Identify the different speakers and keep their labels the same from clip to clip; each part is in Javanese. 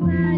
Speaker 1: goodbye.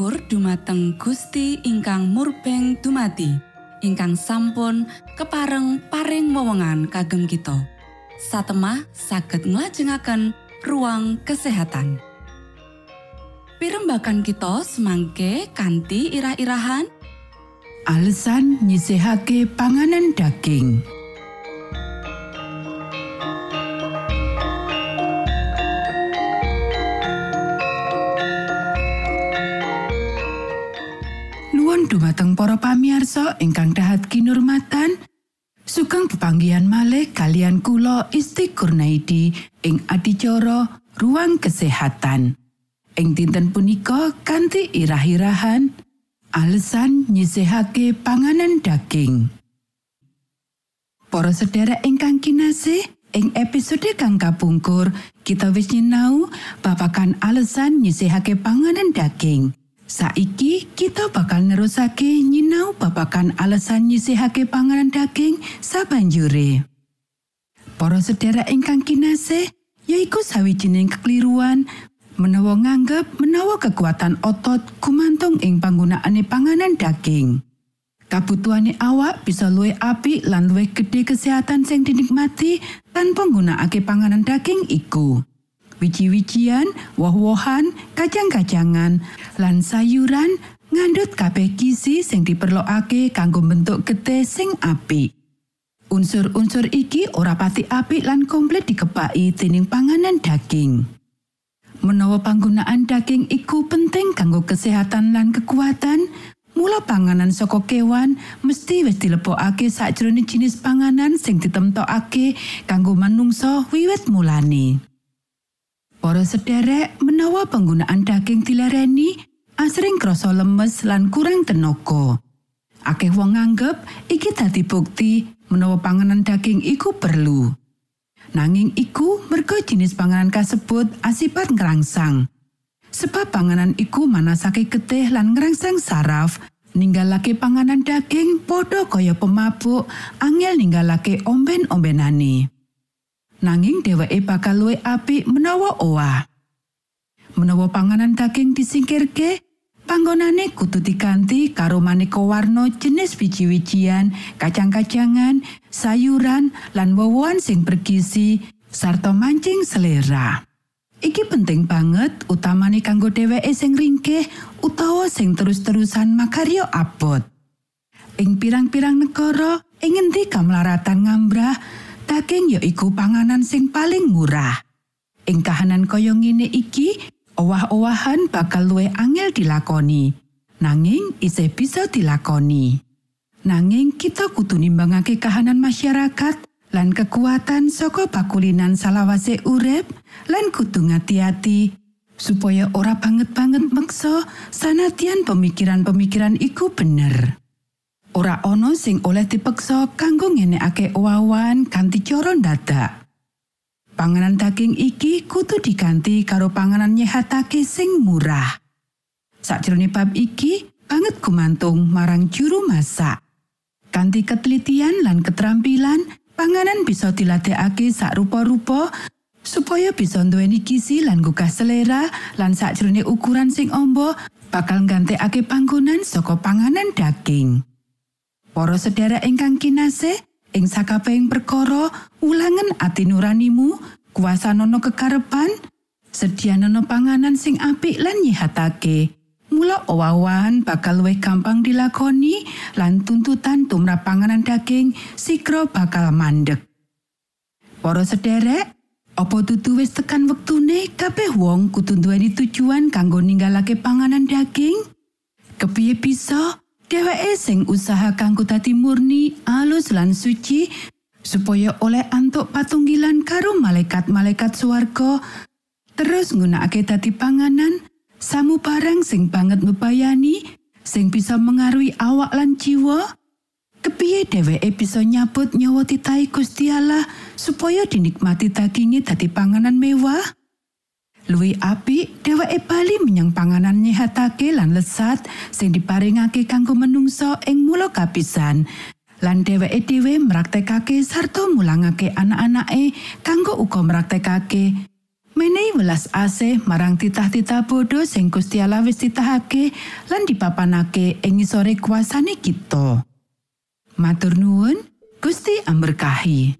Speaker 1: Syukur dumateng Gusti ingkang murbeng dumati ingkang sampun kepareng paring wewenngan kagem kita. Satemah saged nglajengaken ruang kesehatan. Pirembakan kita semangke kanthi irah-irahan.
Speaker 2: Alasan nyisihake panganan daging. Dumateng para pamiarsa ingkang dahat kinurmatan sugeng pepanggihan malih kalian kula Isti Kurnaidi ing adicara ruang kesehatan. Ing dinten punika kanthi irah-irahan alasan nyisihake panganan daging. Para sedherek ingkang kinasih ing episode kang kapungkur kita wis nyinau babagan alasan nyisihake panganan daging Saiki kita bakal nerusake nyinau babakan alasan nyisihake panganan daging sabanjure. Para sedherek ingkang kinasih, yaiku sawijining kekeliruan menawa nganggep menawa kekuatan otot gumantung ing panggunaane panganan daging. Kabutuhane awak bisa luwih apik lan luwih gedhe kesehatan sing dinikmati tanpa nggunakake panganan daging iku. Wiji-wijian, woh-wohan, kacang-kacangan, lan sayuran ngandhut kabeh gizi sing diperlokake kanggo bentuk getih sing apik. Unsur-unsur iki ora pati apik lan komplit dikepaki dening panganan daging. Menawa panggunaan daging iku penting kanggo kesehatan lan kekuatan, mula panganan saka kewan mesti wis dilebokake sakjroning jenis panganan sing ditemtokake kanggo manungsa wiwit mulane. Para sederek menawa penggunaan daging dilereni asring krasa lemes lan kurang tenaga. Akeh wong nganggep iki dadi bukti menawa panganan daging iku perlu. Nanging iku merga jenis panganan kasebut asipat ngerangsang. Sebab panganan iku manasake getih lan ngerangsang saraf, ninggalake panganan daging padha kaya pemabuk, angel ninggalake omben-ombenane. Nanging dheweke bakal luwih apik menawa owah. Menawa panganan daging disingkirke, panggonane kudu diganti karo maneka warna jenis wiji-wijian, kacang-kacangan, sayuran, lan wowoan sing bergizi sarta mancing selera. Iki penting banget utamane kanggo dheweke sing ringkeh utawa sing terus-terusan makaryo abot. Ing pirang-pirang negara ing ngendi kamlaratan ngambrah, daging ya iku panganan sing paling murah. Ing kahanan kaya ngene iki, owah-owahan bakal luwih angel dilakoni. Nanging isih bisa dilakoni. Nanging kita kudu nimbangake kahanan masyarakat lan kekuatan saka bakulinan salawase urip lan kudu ngati-ati supaya ora banget-banget meksa sanadyan pemikiran-pemikiran iku bener. Ora ana sing oleh dipeksa kanggo ngenekake owawan kanthi cara dadak. Panganan daging iki kudu diganti karo panganan nyehatake sing murah. Sakjroning bab iki banget gumantung marang juru masak. Kanti ketelitian lan keterampilan, panganan bisa diladekake sak rupa-rupa supaya bisa nduweni gizi lan gugah selera lan sakjroning ukuran sing ombo bakal nggantekake panggonan saka panganan daging. Para sedherek ingkang kinasih, ing sakabehing perkara, ulangan ati nuranimu, kuasa nono kekarepan, sedianono panganan sing apik lan nyihatake. Mula owawan bakal luwih gampang dilakoni lan tuntutan tumrap panganan daging sikro bakal mandek. Para sederek, apa dudu wis tekan wektune kabeh wong kudu duweni tujuan kanggo ninggalake panganan daging? Kepiye bisa dheweke sing usaha kanggo dadi murni, alus lan suci supaya oleh antuk patunggilan karo malaikat-malaikat swarga terus nggunakake dadi panganan samu barang sing banget mebayani sing bisa mengaruhi awak lan jiwa. Kepiye dheweke bisa nyabut nyawa titahe Gusti Allah supaya dinikmati daginge dadi panganan mewah Luwi apik dheweke bali menyang panganan nyehatake lan lesat sing diparingake kanggo menungso ing mula kapisan lan dheweke dhewe mraktekake sarta mulangake anak-anake kanggo uga mraktekake Menehi welas asih marang titah-titah bodho sing Gusti Allah wis titahake lan dipapanake ing ngisore kuasane kita. Matur nuwun, Gusti amberkahi.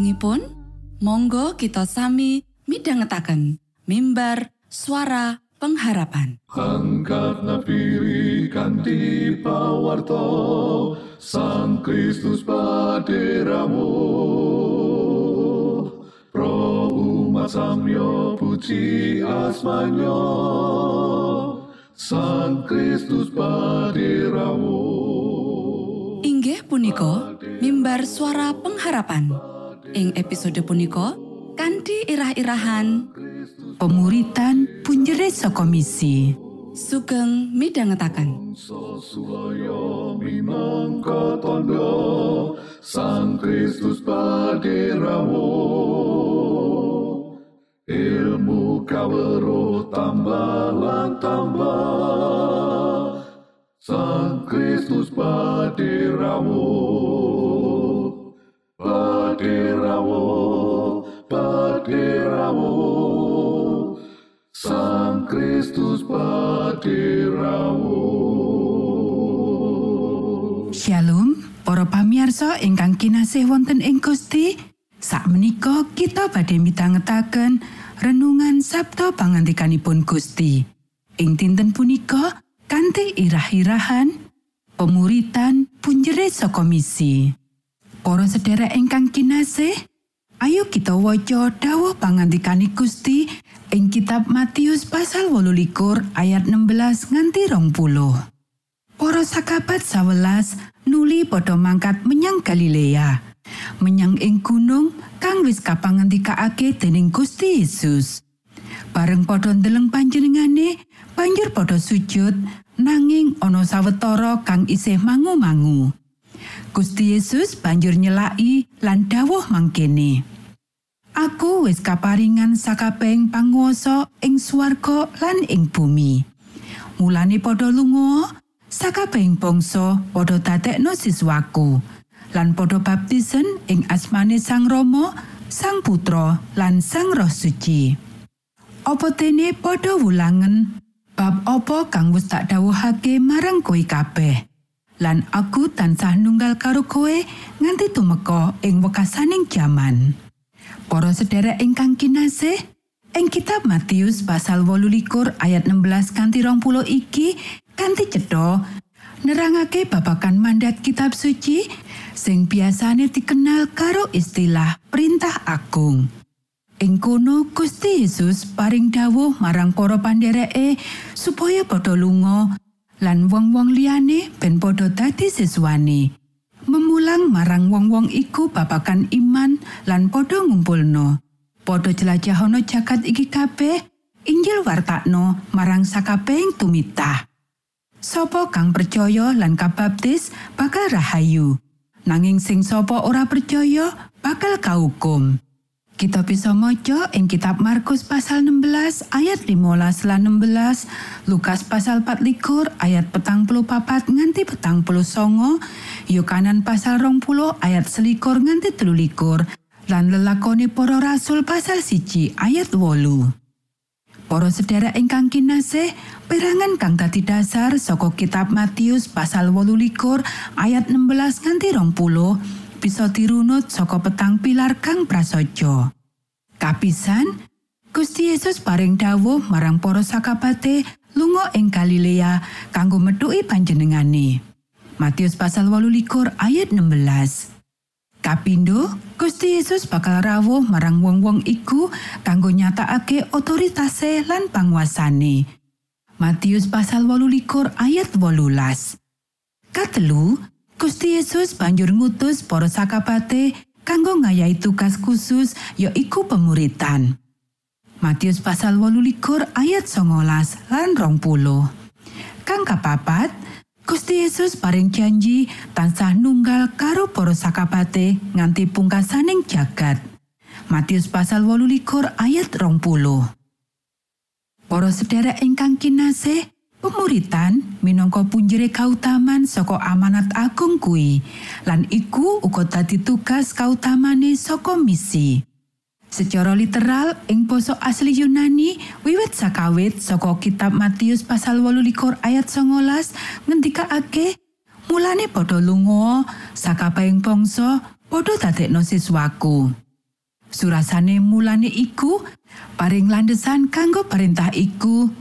Speaker 3: Salajengipun, monggo kita sami midhangetaken mimbar suara pengharapan.
Speaker 4: Angkat pawarto Sang Kristus paderamu Pro umat samyo puji asmanyo Sang Kristus paderamu
Speaker 3: Inggih punika mimbar suara pengharapan. Ing episode punika kanthi irah-irahan
Speaker 2: Pemuritan punjere saka misi.
Speaker 3: sugeng
Speaker 4: minangka tondo Sang Kristus paderamu Ilmu kawero tambah tambah. Sang Kristus paderamu Paderamu Paderamu Sang Kristus paderamu
Speaker 2: Shalom, para pamirsa ingkang kinasih wonten ing Gusti. Sakmenika kita badhe mitangetaken renungan Sabto pangantikanipun Gusti. Ing dinten punika kanthi irah-irahan pemuritan punjere saka misi. Para sedherek ingkang kinasih, ayo kita waca dawuh pangantikani Gusti ing kitab Matius pasal 18 ayat 16 nganti 20. Para sakabat sawelas nuli padha mangkat menyang Galilea, menyang ing gunung kang wis kapangandikaake dening Gusti Yesus. Bareng padha ndeleng panjenengane, banjur padha sujud nanging ana sawetara kang isih mangu-mangu. Gusti Yesus banjur nyelaki lan dawuh mangkene. Aku wis kaparingan sakabeng panguwasa ing swarga lan ing bumi. Mulane padha lunga, sakabeng bangsa padha dadekno siswaku lan padha baptisen ing asmane Sang Rama, Sang Putra lan Sang Roh Suci. Apa dene padha wulangen bab apa kang wis tak dawuhake marang kowe kabeh. Lan aku tansah nunggal karo kowe nganti tumeka ing wekasaning jaman. Para sedherek ingkang kinasih, ing kitab Matius pasal 18 ayat 16 kanthi 20 iki kanthi cetha nerangake babagan mandat kitab suci sing biasane dikenal karo istilah perintah agung. Ing kono Gusti Yesus paring dawuh marang para pandhereke supaya padha lunga lan wong-wong liyane ben padha dadi siswane. Memulang marang wong-wong iku babagan iman lan padha ngumpulno. Padha jelajahana jagat iki kabeh, Injil wartakno marang sakabehing tumitah. Sopo kang percaya lan kabaptis bakal rahayu. Nanging sing sapa ora percaya bakal kaukum. Kita bisa maca ing kitab Markus pasal 16 ayat 15 lan 16, Lukas pasal 24 ayat petang puluh papat nganti petang puluh songo, Yokanan pasal rong puluh ayat selikur nganti telulikur, lan lelakoni para rasul pasal siji ayat wolu. Para sedherek ingkang kinasih, perangan kang dadi dasar saka kitab Matius pasal 18 ayat 16 nganti 20 bisa dirunut saka petang pilar kang prasaja. Kapisan, Gusti Yesus paring dawuh marang para sakabate lunga ing Galilea kanggo metuki panjenengane. Matius pasal 18 ayat 16. Kapindo, Gusti Yesus bakal rawuh marang wong-wong iku kanggo nyatakake otoritase lan panguasane. Matius pasal 18 ayat 18. Katelu, Gusti Yesus banjur ngutus para sakabate kanggo ngayahi tugas khusus yaiku pemuritan. Matius pasal 18 ayat 19 lan 20. Kang kapapat, Gusti Yesus paring janji tansah nunggal karo para sakabate nganti pungkasaning jagat. Matius pasal 18 ayat 20. Para sedherek ingkang kinasih, Pemuritan minangka punjere kautaman saka amanat agung kuwi lan iku uga dadi tugas kautamane saka misi. Secara literal ing basa asli Yunani wiwit sakawit saka kitab Matius pasal 18 ayat 19 ngendikake mulane padha lunga sakabehing bangsa padha dadekno siswaku. Surasane mulane iku paring landesan kanggo perintah iku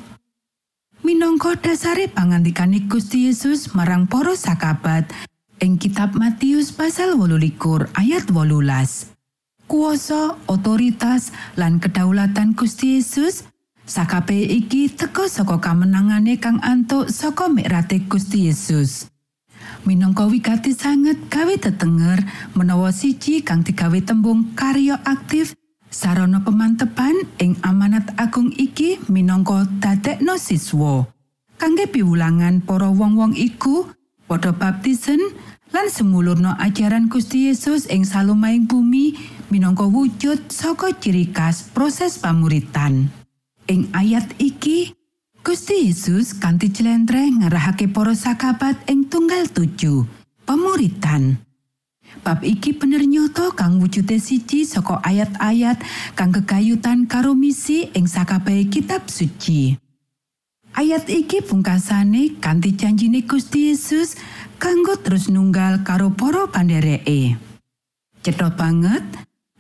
Speaker 2: minangka dasare pangandikane Gusti Yesus marang para sakabat ing kitab Matius pasal 28 ayat 18. Kuoso, otoritas lan kedaulatan Gusti Yesus sakabe iki teka saka kamenangane kang antuk saka mikrate Gusti Yesus. minangka wigati sanget gawe tetenger menawa siji kang digawe tembung karya aktif sarana pemantepan ing amanat agung iki minangka dadekno siswa kangge piwulangan para wong-wong iku padha baptisen lan semulurno ajaran Gusti Yesus ing salumaing bumi minangka wujud saka ciri khas proses pamuritan ing ayat iki Gusti Yesus kanthi clentre ngerahake para sakabat ing tunggal tuju pemuritan. Bab iki bener nyoto kang wujude siji saka ayat-ayat kang kegayutan karo misi ing sakabehe kitab suci. Ayat iki pungkasane kanthi janjine Gusti Yesus kanggo terus nunggal karo para pandereke. Cetha banget,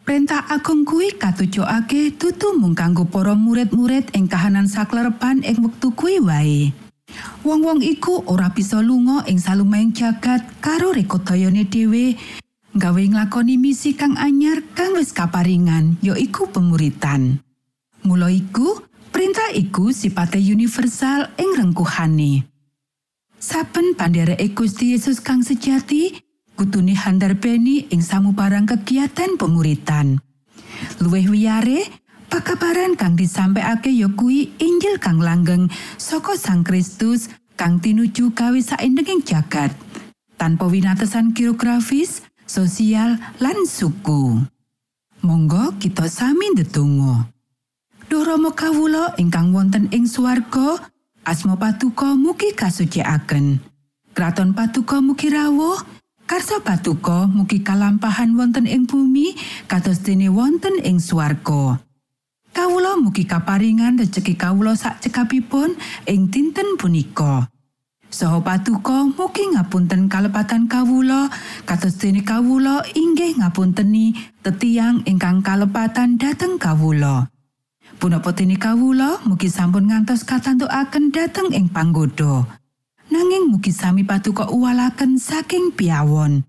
Speaker 2: Perintah agung kuwi katujokake tutu mung kanggo para murid-murid ing kahanan saklerepan ing wektu kuwi wae. Wong-wong iku ora bisa lunga ing salumeng jagat karo rekodayane dhewe gawe nglakoni misi kang anyar kang wis kaparingan yaiku pemuritan. Mula iku, perintah iku sipate universal ing rengkuhane. Saben pandhereke Gusti Yesus kang sejati, kutune handarbeni ing samubarang kegiatan pemuritan. Luwih wiyare, pakabaran kang disampaiake ya kuwi Injil kang langgeng saka Sang Kristus kang tinuju gawe saindenging jagat tanpa winatesan geografis, sosial lan suku. Monggo kita sami ndedonga. Duh Rama kawula ingkang wonten ing swarga, asma patuko mugi kasucikaken. Kraton patuko mugi rawuh, Karsa patuko mugi kalampahan wonten ing bumi kados dene wonten ing swarga. Kawula mugi kaparingan rejeki kawula sak cekapipun ing dinten punika. Saha patuko mugi ngapunten kalepatan kawula kados dene kawula inggih ngapunteni tetiang ingkang kalepatan dhateng kawula. Punapa dene kawula mugi sampun ngantos katantukaken dhateng ing panggoda. nanging mugi sami patuko uwalaken saking piawon.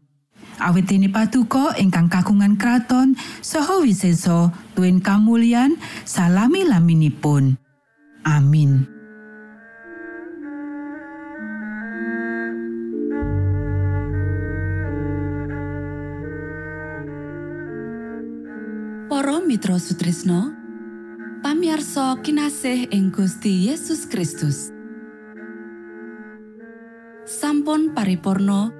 Speaker 2: Awit dene patuko ingkang kagungan kraton saha wiseso tuen kamulyan salami laminipun. Amin.
Speaker 3: Para Mitra Sutrisno pamiarsa kinasih ing Gusti Yesus Kristus. sampun paripurno